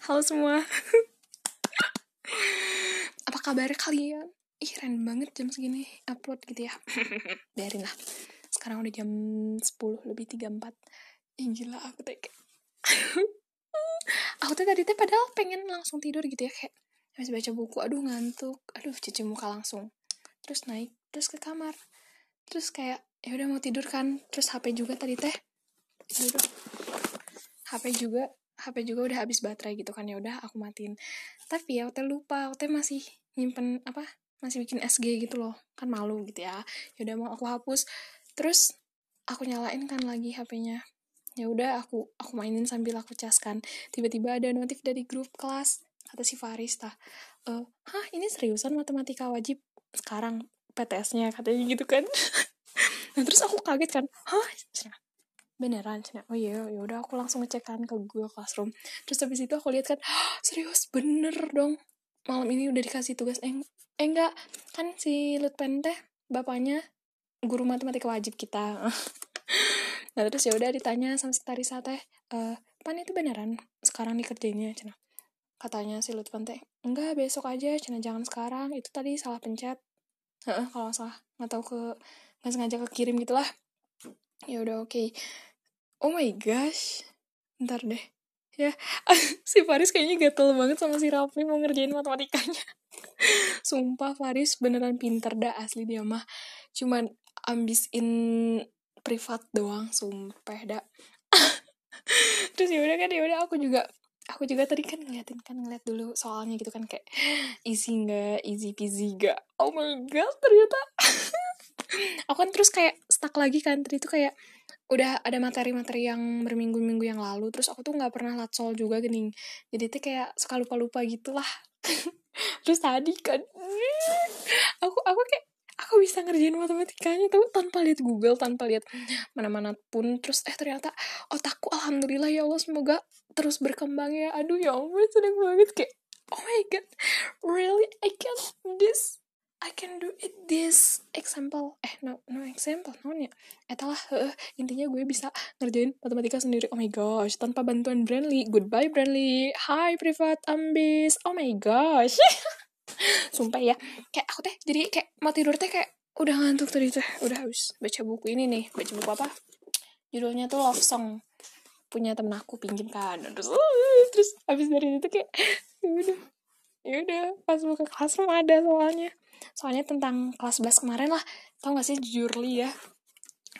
Halo semua. Apa kabar kalian? Ih keren banget jam segini upload gitu ya. Biarin lah. Sekarang udah jam 10 lebih 34 Ih gila aku kayak Aku tuh tadi tuh padahal pengen langsung tidur gitu ya Kayak habis baca buku aduh ngantuk. Aduh cuci muka langsung. Terus naik terus ke kamar. Terus kayak ya udah mau tidur kan. Terus HP juga tadi teh. Aduh, HP juga HP juga udah habis baterai gitu kan ya udah aku matiin. Tapi ya waktu lupa waktu masih nyimpen apa masih bikin SG gitu loh. Kan malu gitu ya. Ya udah mau aku hapus. Terus aku nyalain kan lagi HP-nya ya udah aku aku mainin sambil aku caskan tiba-tiba ada notif dari grup kelas kata si Faris tah e, hah ini seriusan matematika wajib sekarang PTS-nya katanya gitu kan. Nah terus aku kaget kan. Hah beneran cina. Oh iya ya udah aku langsung ngecek kan ke Google Classroom. Terus habis itu aku lihat kan serius? Bener dong. Malam ini udah dikasih tugas. Eh, eh enggak. Kan si Lutpen teh bapaknya guru matematika wajib kita. Nah terus ya udah ditanya sama si Tarisa teh e, pan itu beneran sekarang dikerjainnya cina? Katanya si Lutfen teh enggak besok aja cina. Jangan sekarang. Itu tadi salah pencet. Heeh, kalau salah. Nggak tahu ke nggak sengaja kekirim gitulah. Ya udah oke. okay oh my gosh. Ntar deh. Ya si Faris kayaknya gatel banget sama si Rafli mau ngerjain matematikanya. Sumpah Faris beneran pinter dah asli dia mah. Cuman ambisin privat doang sumpah dah. Terus ya udah kan ya udah aku juga aku juga tadi kan ngeliatin kan ngeliat dulu soalnya gitu kan kayak easy nggak easy peasy gak oh my god ternyata. Aku kan terus kayak stuck lagi kan tadi tuh kayak udah ada materi-materi yang berminggu-minggu yang lalu terus aku tuh nggak pernah latsol juga gini. Jadi tuh kayak suka lupa-lupa gitulah. Terus tadi kan aku aku kayak aku bisa ngerjain matematikanya tuh tanpa lihat Google tanpa lihat mana-mana pun. Terus eh ternyata otakku alhamdulillah ya Allah semoga terus berkembang ya. Aduh ya Allah seneng banget. Kayak oh my god really I can this I can do it this example. Eh no no example no ya. Etalah uh, intinya gue bisa ngerjain matematika sendiri. Oh my gosh tanpa bantuan Brandly. Goodbye Brandly. Hi privat ambis. Oh my gosh. Sumpah ya. Kayak aku teh jadi kayak mau tidur teh kayak udah ngantuk tadi teh. Udah habis baca buku ini nih. Baca buku apa? Judulnya tuh love song. Punya temen aku pinjam kan. Terus uh, terus habis dari itu kayak ya udah. Ya udah pas buka kelas ada soalnya soalnya tentang kelas 11 kemarin lah tau gak sih jujur li ya.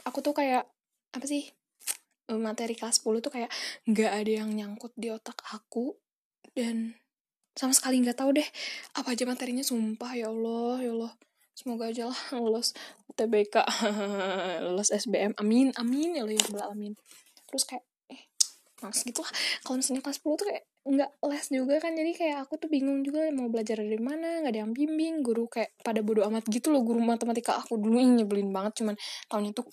Aku tuh kayak apa sih eh, materi kelas 10 tuh kayak nggak ada yang nyangkut di otak aku dan sama sekali nggak tahu deh apa aja materinya sumpah ya Allah ya Allah. Semoga aja lah lulus UTBK lulus SBM amin amin ya Allah ya amin terus kayak eh males gitu lah. Kalau misalnya kelas 10 tuh kayak nggak les juga kan jadi kayak aku tuh bingung juga mau belajar dari mana nggak ada yang bimbing guru kayak pada bodo amat gitu loh guru matematika aku dulu yang nyebelin banget cuman tahunnya tuh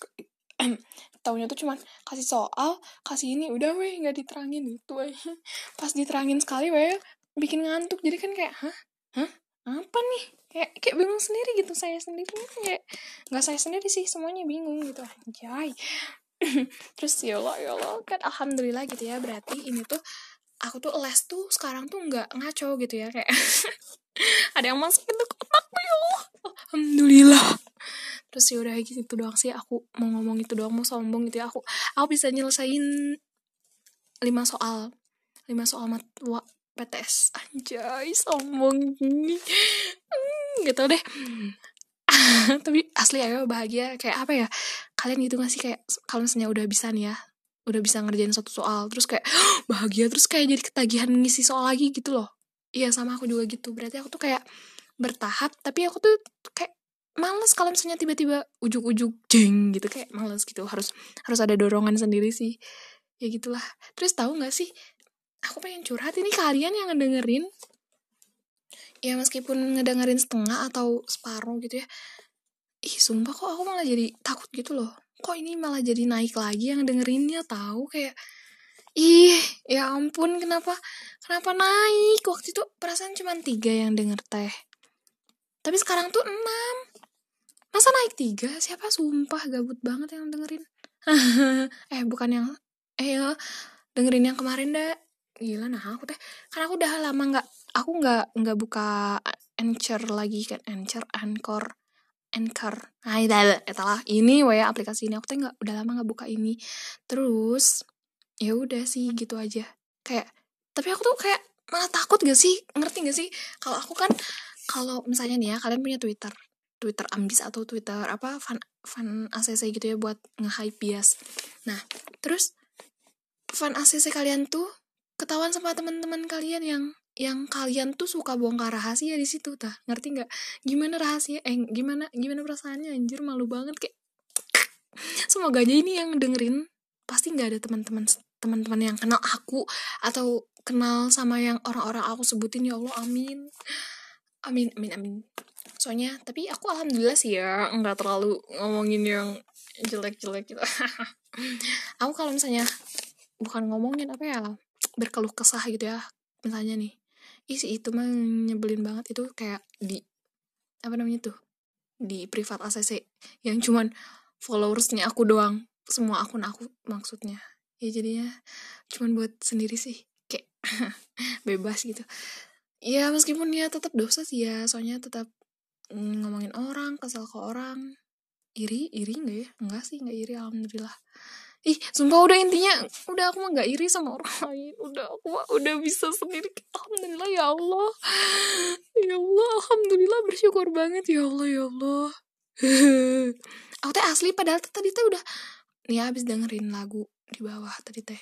tahunnya tuh cuman kasih soal kasih ini udah weh nggak diterangin gitu weh. Pas diterangin sekali weh bikin ngantuk jadi kan kayak hah? Hah? Apa nih? Kayak kayak bingung sendiri gitu saya sendiri kayak nggak saya sendiri sih semuanya bingung gitu anjay. Terus ya Allah ya Allah kan alhamdulillah gitu ya berarti ini tuh aku tuh les tuh sekarang tuh nggak ngaco gitu ya kayak ada yang masukin tuh kotakku ya alhamdulillah. Terus ya udah gitu doang sih. Aku mau ngomong itu doang mau sombong gitu ya. Aku aku bisa nyelesain lima soal lima soal matwa PTS anjay sombong. Gitu deh. Tapi asli ayo bahagia. Kayak apa ya? Kalian gitu gak sih? Kayak kalau misalnya udah bisa nih ya udah bisa ngerjain satu soal terus kayak bahagia terus kayak jadi ketagihan ngisi soal lagi gitu loh. Iya sama aku juga gitu. Berarti aku tuh kayak bertahap tapi aku tuh kayak males kalau misalnya tiba-tiba ujuk-ujuk jeng gitu. Kayak males gitu. Harus harus ada dorongan sendiri sih. Ya gitulah. Terus tahu nggak sih aku pengen curhat ini kalian yang ngedengerin. Ya meskipun ngedengerin setengah atau separuh gitu ya. Ih sumpah kok aku malah jadi takut gitu loh kok ini malah jadi naik lagi yang dengerinnya tahu? Kayak ih ya ampun kenapa kenapa naik? Waktu itu perasaan cuma tiga yang denger teh. Tapi sekarang tuh enam. Masa naik tiga? Siapa sumpah gabut banget yang dengerin? Eh bukan yang eh ya dengerin yang kemarin dah gila nah aku teh. Karena aku udah lama nggak aku nggak nggak buka anchor lagi kan anchor anchor anchor nah itulah ini wa aplikasi ini aku teh nggak udah lama nggak buka ini. Terus ya udah sih gitu aja. Kayak tapi aku tuh kayak malah takut gak sih? Ngerti gak sih? Kalau aku kan kalau misalnya nih ya kalian punya twitter twitter ambis atau twitter apa fan fan ACC gitu ya buat nge-hype bias. Nah terus fan ACC kalian tuh ketahuan sama teman-teman kalian yang yang kalian tuh suka bongkar rahasia di situ tah. Ngerti nggak? Gimana rahasia eh gimana gimana perasaannya? Anjir malu banget kayak semoga aja ini yang dengerin. Pasti nggak ada teman-teman teman-teman yang kenal aku atau kenal sama yang orang-orang aku sebutin. Ya Allah amin. Amin amin amin. Soalnya tapi aku alhamdulillah sih ya nggak terlalu ngomongin yang jelek-jelek gitu. Aku kalau misalnya bukan ngomongin apa ya berkeluh kesah gitu ya misalnya nih isi itu mah nyebelin banget. Itu kayak di apa namanya tuh di privat ACC yang cuman followersnya aku doang. Semua akun aku maksudnya. Ya jadinya cuman buat sendiri sih. Kayak bebas gitu. Ya meskipun ya tetap dosa sih ya. Soalnya tetap ngomongin orang kesel ke orang. Iri? Iri enggak ya? Enggak sih enggak iri. Alhamdulillah ih sumpah udah intinya udah aku mah nggak iri sama orang lain. Udah aku mah udah bisa sendiri. Alhamdulillah ya Allah. Ya Allah alhamdulillah bersyukur banget. Ya Allah ya Allah. Aku teh asli padahal tadi teh udah nih habis dengerin lagu di bawah tadi teh.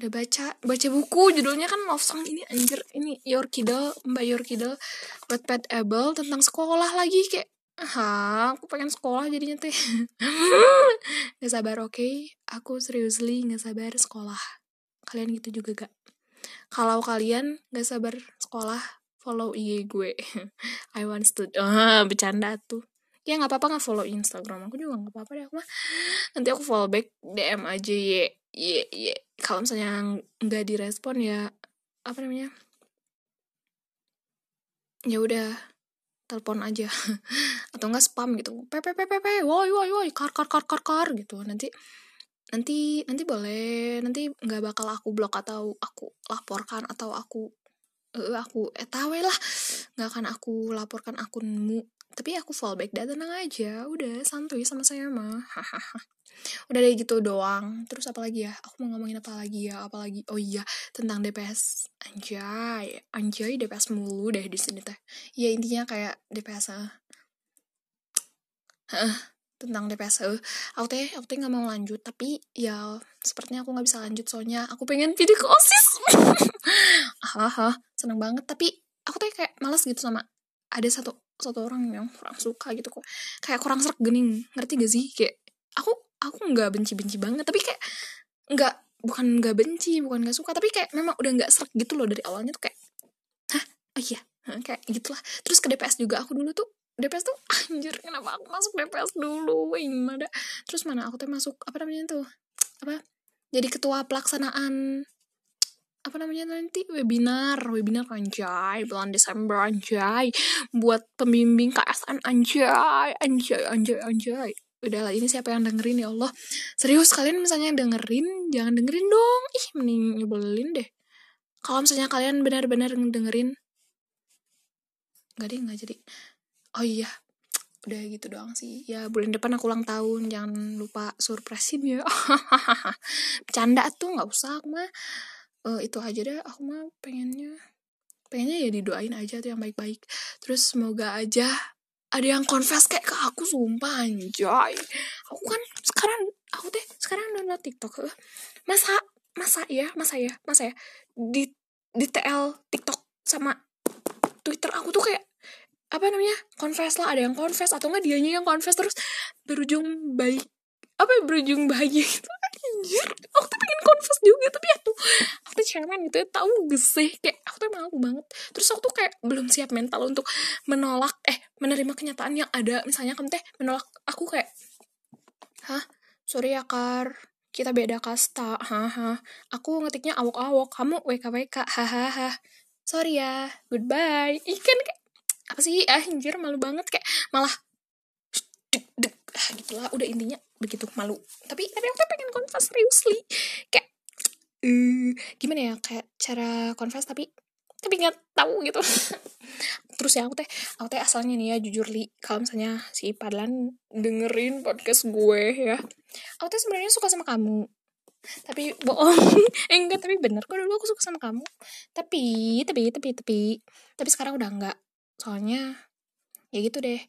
Udah baca baca buku judulnya kan love song ini anjir. Ini Your Kiddo Mbak Your Kiddo Pet Able tentang sekolah lagi kayak ah aku pengen sekolah jadinya teh. Gak sabar oke? Okay? Aku seriously gak sabar sekolah. Kalian gitu juga gak? Kalau kalian gak sabar sekolah Follow IG gue. I want to ah, Bercanda tuh. Ya gak apa-apa gak follow Instagram. Aku juga gak apa-apa deh. Aku mah Nanti aku follow back DM aja ye Ye ye. Kalau misalnya gak direspon ya Apa namanya? Ya udah telepon aja. Atau enggak spam gitu. Pppp woi woi woi kar kar kar kar kar gitu. Nanti nanti nanti boleh. Nanti nggak bakal aku blok atau aku laporkan atau aku uh, aku eh tahu lah. Nggak akan aku laporkan akunmu tapi aku fallback dan tenang aja. Udah santuy sama saya mah. Udah deh gitu doang. Terus apa lagi ya? Aku mau ngomongin apa lagi ya? Apa lagi oh iya tentang DPS anjay anjay DPS mulu deh di sini teh. Ya intinya kayak DPS uh. tentang DPS uh. aku teh aku teh nggak mau lanjut tapi ya sepertinya aku nggak bisa lanjut soalnya aku pengen video ke osis hahaha seneng banget. Tapi aku teh kayak males gitu sama ada satu satu orang yang kurang suka gitu kok. Kayak kurang serak gening ngerti gak sih? Kayak aku aku nggak benci-benci banget tapi kayak nggak bukan nggak benci bukan nggak suka tapi kayak memang udah nggak serak gitu loh dari awalnya tuh kayak hah? Oh iya? Kayak gitulah. Terus ke DPS juga aku dulu tuh DPS tuh anjir kenapa aku masuk DPS dulu? Gimana? Terus mana aku tuh masuk apa namanya tuh? Apa? Jadi ketua pelaksanaan apa namanya nanti? Webinar. Webinar anjay. Bulan Desember anjay. Buat pembimbing KSN anjay. Anjay anjay anjay. Udahlah ini siapa yang dengerin ya Allah? Serius kalian misalnya dengerin jangan dengerin dong. Ih mending nyebelin deh. Kalau misalnya kalian benar-benar dengerin. Nggak deh nggak jadi. Oh iya udah gitu doang sih. Ya bulan depan aku ulang tahun. Jangan lupa surprisein ya. Bercanda tuh nggak usah mah uh, itu aja deh. Aku mah pengennya pengennya ya didoain aja tuh yang baik-baik. Terus semoga aja ada yang confess kayak ke aku sumpah anjay. Aku kan sekarang aku deh sekarang download TikTok masa masa ya masa ya masa ya di di TL TikTok sama Twitter aku tuh kayak apa namanya confess lah ada yang confess atau enggak dianya yang confess terus berujung baik apa ya berujung bahagia gitu anjir aku tuh pengen confess juga tapi ya tuh aku tuh cemen gitu ya tahu gak sih kayak aku tuh malu banget. Terus aku tuh kayak belum siap mental untuk menolak eh menerima kenyataan yang ada. Misalnya kamu teh menolak aku kayak hah? Sorry ya kar. Kita beda kasta. Haha aku ngetiknya awok-awok kamu WKWK hahaha sorry ya. Goodbye. Ikan kayak apa sih? Ah, anjir malu banget. Kayak malah ah, gitulah udah intinya begitu malu. Tapi tapi aku pengen confess seriously. Kayak uh, gimana ya kayak cara confess tapi tapi nggak tahu gitu. Terus ya aku teh aku teh asalnya nih ya jujur li kalau misalnya si Padlan dengerin podcast gue ya aku tuh sebenarnya suka sama kamu. Tapi bohong. Eh enggak tapi bener kok dulu aku suka sama kamu. Tapi tapi tapi tapi tapi sekarang udah enggak soalnya ya gitu deh.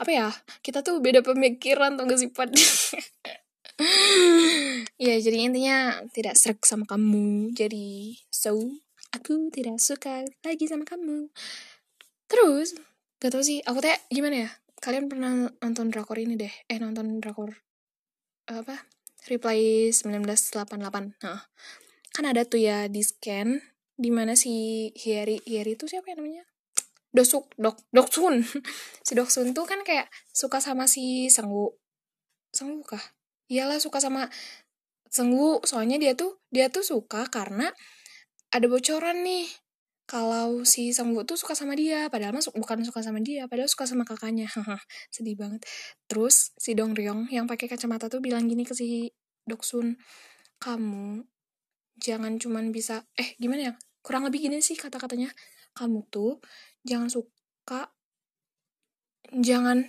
Apa ya? Kita tuh beda pemikiran tuh gak sih Pad ya jadi intinya tidak serak sama kamu. Jadi so aku tidak suka lagi sama kamu. Terus gak tau sih aku teh gimana ya? Kalian pernah nonton drakor ini deh. Eh nonton drakor apa? Reply 1988 nah kan ada tuh ya di scan di mana si Hieri Hieri itu siapa ya namanya Dosuk Dok Doksun. Si Doksun tuh kan kayak suka sama si Sanggu Sanggu kah? Iyalah suka sama Senggu. Soalnya dia tuh dia tuh suka karena ada bocoran nih. Kalau si Senggu tuh suka sama dia padahal masuk bukan suka sama dia padahal suka sama kakaknya. Sedih banget. Terus si Dong Ryong yang pakai kacamata tuh bilang gini ke si Doksun kamu jangan cuman bisa eh gimana ya? Kurang lebih gini sih kata-katanya kamu tuh jangan suka jangan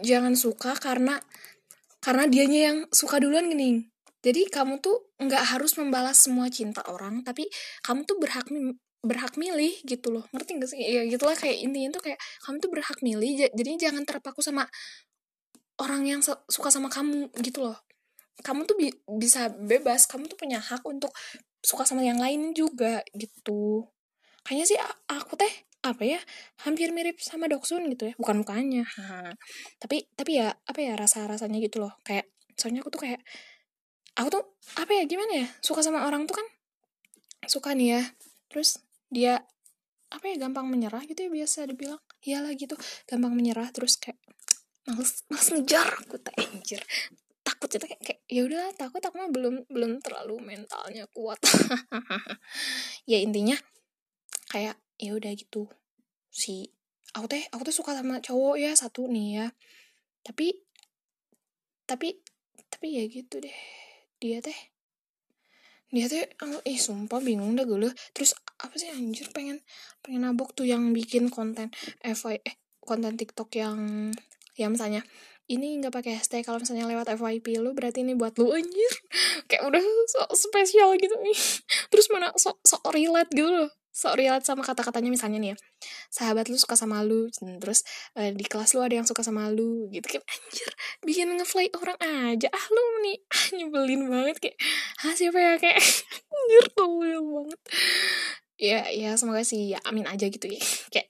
jangan suka karena karena dianya yang suka duluan gini. Jadi kamu tuh nggak harus membalas semua cinta orang tapi kamu tuh berhak berhak milih gitu loh. Ngerti gak sih? Ya gitulah kayak intinya tuh kayak kamu tuh berhak milih jadi jangan terpaku sama orang yang suka sama kamu gitu loh. Kamu tuh bi bisa bebas. Kamu tuh punya hak untuk suka sama yang lain juga gitu kayaknya sih aku teh apa ya hampir mirip sama Doksun gitu ya bukan mukanya. Tapi tapi ya apa ya rasa rasanya gitu loh. Kayak soalnya aku tuh kayak aku tuh apa ya gimana ya suka sama orang tuh kan suka nih ya terus dia apa ya gampang menyerah gitu ya biasa dibilang. Iyalah gitu gampang menyerah terus kayak males males ngejar aku tak anjir. Takut gitu kayak, kayak ya udah takut aku mah belum belum terlalu mentalnya kuat. Ya intinya kayak ya udah gitu. Si aku teh aku tuh suka sama cowok ya satu nih ya. Tapi tapi tapi ya gitu deh. Dia teh dia teh oh, eh sumpah bingung dah gue terus apa sih anjir pengen pengen nabok tuh yang bikin konten FY eh konten TikTok yang yang misalnya ini nggak pakai hashtag kalau misalnya lewat FYP lu berarti ini buat lu. Anjir. Kayak udah so spesial gitu. Nih terus mana sok sok relate gitu loh sok relate sama kata-katanya misalnya nih ya. Sahabat lu suka sama lu terus uh, di kelas lu ada yang suka sama lu gitu kan anjir bikin ngefly orang aja ah lu nih. Ah, nyebelin banget kayak ah siapa ya? Kayak anjir tolol banget. Ya ya semoga sih ya amin aja gitu ya kayak.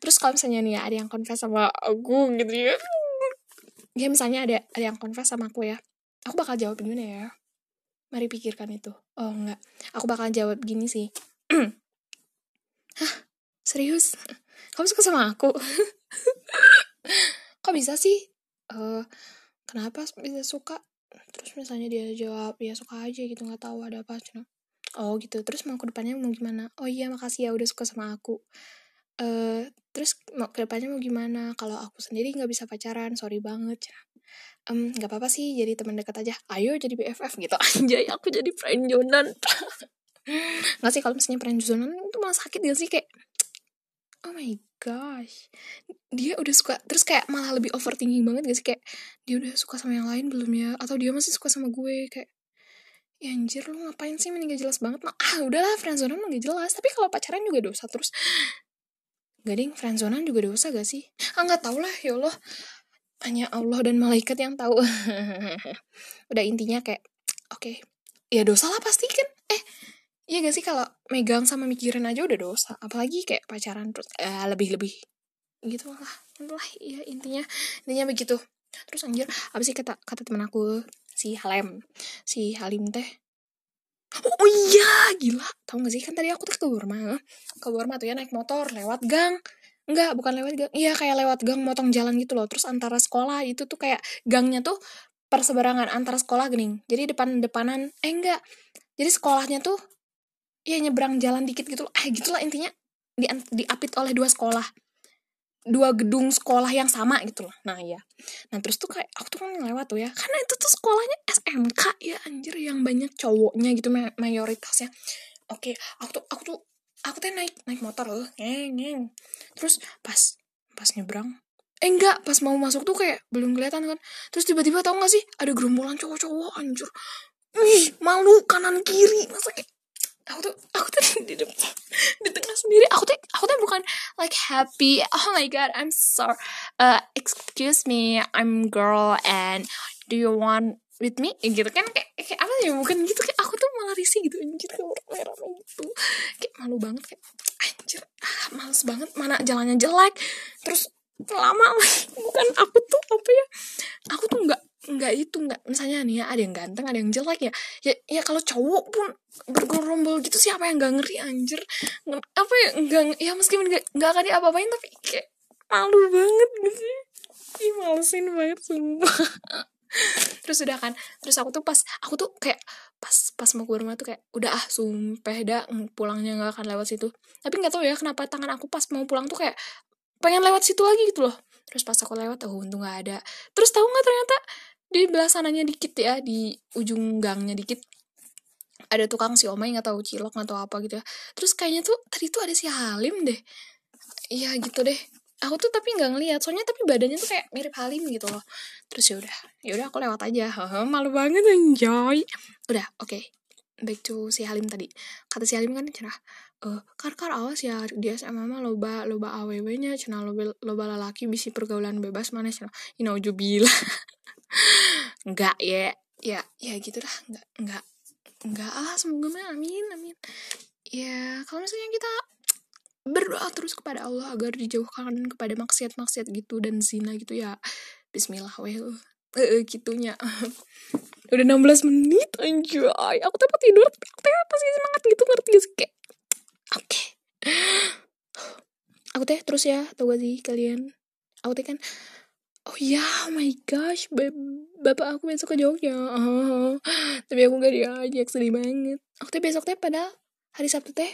Terus kalau misalnya nih ya ada yang confess sama aku gitu ya ya misalnya ada ada yang confess sama aku ya aku bakal jawab gimana ya Mari pikirkan itu. Oh enggak, aku bakal jawab gini sih. Hah? Serius? Kamu suka sama aku? Kok bisa sih? Uh, kenapa bisa suka? Terus misalnya dia jawab, ya suka aja gitu, nggak tahu ada apa. Cuma, oh gitu. Terus mau ke depannya mau gimana? Oh iya makasih ya udah suka sama aku. Uh, terus mau ke depannya mau gimana? Kalau aku sendiri nggak bisa pacaran, sorry banget. Um, nggak apa-apa sih jadi teman dekat aja. Ayo jadi BFF gitu. Anjay aku jadi friendzonan nggak sih kalau misalnya friendzonan itu malah sakit gak sih? Kayak oh my gosh. Dia udah suka terus kayak malah lebih overthinking banget gak sih? Kayak dia udah suka sama yang lain belum ya? Atau dia masih suka sama gue? Kayak ya anjir lu ngapain sih? Mending gak jelas banget. Mah ah udahlah friendzonan gak jelas. Tapi kalau pacaran juga dosa terus. Gak ding, friendzonan juga dosa gak sih? Ah nggak tau lah, ya Allah hanya Allah dan malaikat yang tahu. Udah intinya kayak oke okay, ya dosa lah pasti kan. Eh iya gak sih kalau megang sama mikirin aja udah dosa. Apalagi kayak pacaran terus eh, lebih lebih gitu lah. Lah ya intinya intinya begitu. Terus anjir apa sih kata kata teman aku si Halem si Halim teh? Oh iya gila. Tau gak sih? Kan tadi aku tuh ke Burma. Ke Burma tuh ya naik motor lewat gang Enggak, bukan lewat gang. Iya, kayak lewat gang motong jalan gitu loh. Terus antara sekolah itu tuh kayak gangnya tuh perseberangan antara sekolah gini. Jadi depan-depanan eh enggak. Jadi sekolahnya tuh ya nyebrang jalan dikit gitu loh. Eh gitulah intinya di diapit oleh dua sekolah. dua gedung sekolah yang sama gitu loh nah ya nah terus tuh kayak aku tuh kan lewat tuh ya karena itu tuh sekolahnya SMK ya anjir yang banyak cowoknya gitu mayoritasnya oke aku tuh aku tuh aku tuh naik naik motor loh. Ngeng ngeng. Terus pas pas nyebrang eh enggak pas mau masuk tuh kayak belum kelihatan kan. Terus tiba-tiba tau gak sih ada gerombolan cowok-cowok anjir Wih, malu kanan kiri. Masa kayak aku tuh aku tuh di depan di tengah sendiri. Aku tuh aku tuh bukan like happy. Oh my god I'm sorry uh, excuse me I'm girl and do you want with me? Gitu kan kayak, kayak apa ya bukan gitu kayak aku tuh malah risih gitu anjir kayak merah gitu. Kayak malu banget kayak anjir ah, males banget mana jalannya jelek. Terus lama bukan aku tuh apa ya aku tuh nggak nggak itu nggak misalnya nih ya ada yang ganteng ada yang jelek ya. Ya ya kalau cowok pun bergerombol gitu siapa yang nggak ngeri anjir? Apa ya nggak ya meskipun nggak akan diapa-apain tapi kayak malu banget gitu Ih, malesin banget sumpah terus udah kan terus aku tuh pas aku tuh kayak pas pas mau ke rumah tuh kayak udah ah sumpah dah pulangnya nggak akan lewat situ. Tapi nggak tahu ya kenapa tangan aku pas mau pulang tuh kayak pengen lewat situ lagi gitu loh. Terus pas aku lewat oh untung nggak ada. Terus tahu nggak ternyata di belah sananya dikit ya di ujung gangnya dikit ada tukang si omai nggak tahu cilok nggak tahu apa gitu ya. Terus kayaknya tuh tadi tuh ada si Halim deh. Iya gitu deh aku tuh tapi nggak ngeliat. Soalnya tapi badannya tuh kayak mirip Halim gitu loh. Terus ya udah ya udah aku lewat aja. Malu banget enjoy udah oke. Okay. back to si Halim tadi. Kata si Halim kan cerah. Uh, kar kar awas ya. Di SMA mah loba loba aww nya cina loba loba lalaki bisi pergaulan bebas mana cina? Inaujubillah enggak ya ya ya gitu lah enggak enggak enggak ah semoga mah amin amin. Ya kalau misalnya kita berdoa terus kepada Allah agar dijauhkan kepada maksiat-maksiat gitu dan zina gitu ya. Bismillah weh eh gitunya. Udah 16 menit anjay. Aku tuh tidur aku tuh pasti semangat gitu ngerti sih? Kayak oke. Aku teh terus ya tau gak sih kalian? Aku teh kan oh ya oh my gosh bapak aku besok ke Jogja. Oh, tapi aku gak diajak sedih banget. Aku teh besok teh pada hari Sabtu teh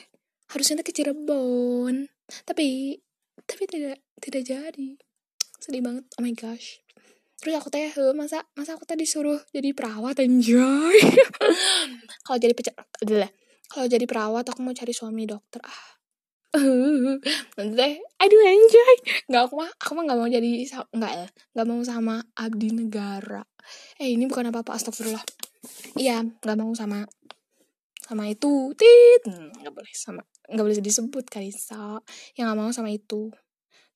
harusnya ke Cirebon. Tapi tapi tidak tidak jadi. Sedih banget. Oh my gosh. Terus aku teh masa masa aku teh disuruh jadi perawat enjoy kalau jadi pecat adalah kalau jadi perawat aku mau cari suami dokter. Ah. Teh aduh enjoy nggak aku mah aku mah nggak mau jadi nggak nggak mau sama abdi negara. Eh ini bukan apa apa astagfirullah. Iya nggak mau sama sama itu. Tit nggak boleh sama nggak boleh disebut Kalisa yang nggak mau sama itu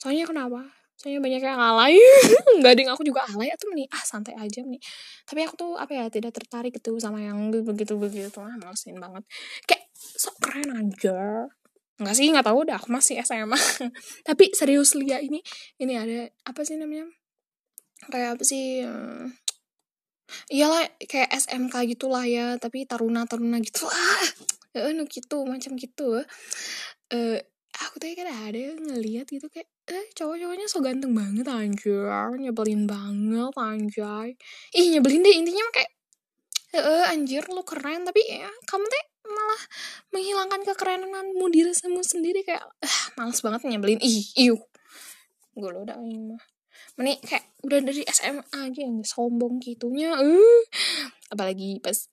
soalnya kenapa soalnya banyak yang alay nggak ding aku juga alay atau nih ah santai aja nih tapi aku tuh apa ya tidak tertarik itu sama yang begitu begitu ah malesin banget kayak sok keren aja Enggak sih, nggak tahu udah aku masih SMA. Tapi serius Lia ini ini ada apa sih namanya? Kayak apa sih? Uh, iyalah kayak SMK gitulah ya, tapi taruna-taruna gitu. Ah, eh uh, gitu, macam gitu. Eh aku tuh kan ada yang ngeliat gitu kayak eh cowok-cowoknya so ganteng banget anjir nyebelin banget anjay. Ih nyebelin deh intinya kayak eh anjir lu keren tapi ya kamu teh malah menghilangkan kekerenanmu diri kamu sendiri kayak ah males banget nyebelin. Ih iu. Gue lo udah mah. Meni kayak udah dari SMA aja yang sombong gitunya uh apalagi pas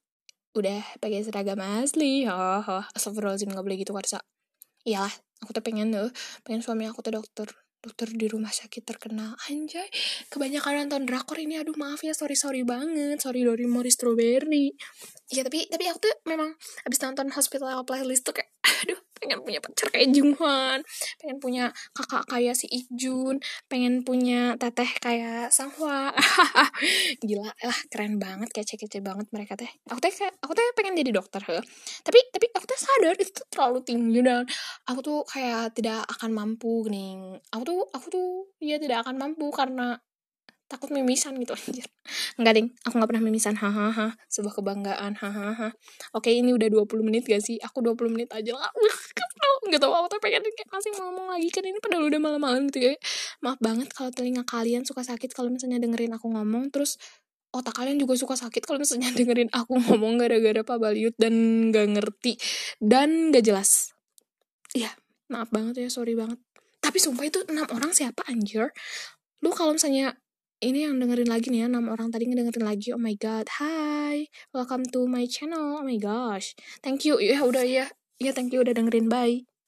udah pakai seragam asli. Oh, oh astagfirullahaladzim gak boleh gitu karsa iyalah aku tuh pengen tuh pengen suami aku tuh dokter. Dokter di rumah sakit terkenal anjay kebanyakan nonton drakor ini. Aduh maaf ya sorry sorry banget. Sorry dari Mori Strawberry. Ya tapi tapi aku tuh memang abis nonton Hospital Playlist tuh kayak aduh pengen punya pacar kayak Junghwan pengen punya kakak kayak si Ijun pengen punya teteh kayak Sanghwa. Gila lah keren banget kayak cek banget mereka teh. Aku teh aku teh pengen jadi dokter he. tapi tapi aku teh sadar itu terlalu tinggi dan aku tuh kayak tidak akan mampu nih. Aku tuh aku tuh ya tidak akan mampu karena takut mimisan gitu anjir. Enggak ding. Aku nggak pernah mimisan. Hahaha sebuah kebanggaan. Hahaha oke ini udah 20 menit gak sih? Aku 20 menit aja lah. Nggak tahu aku tuh pengen kayak masih ngomong lagi. Kan ini padahal udah malam-malam gitu ya. Maaf banget kalau telinga kalian suka sakit kalau misalnya dengerin aku ngomong. Terus otak kalian juga suka sakit kalau misalnya dengerin aku ngomong gara-gara Pak Baliut dan gak ngerti. Dan gak jelas. Iya maaf banget ya. Sorry banget. Tapi sumpah itu enam orang siapa anjir? Lu kalau misalnya ini yang dengerin lagi nih ya enam orang tadi ngedengerin lagi oh my god hi welcome to my channel oh my gosh. Thank you ya udah ya ya thank you udah dengerin bye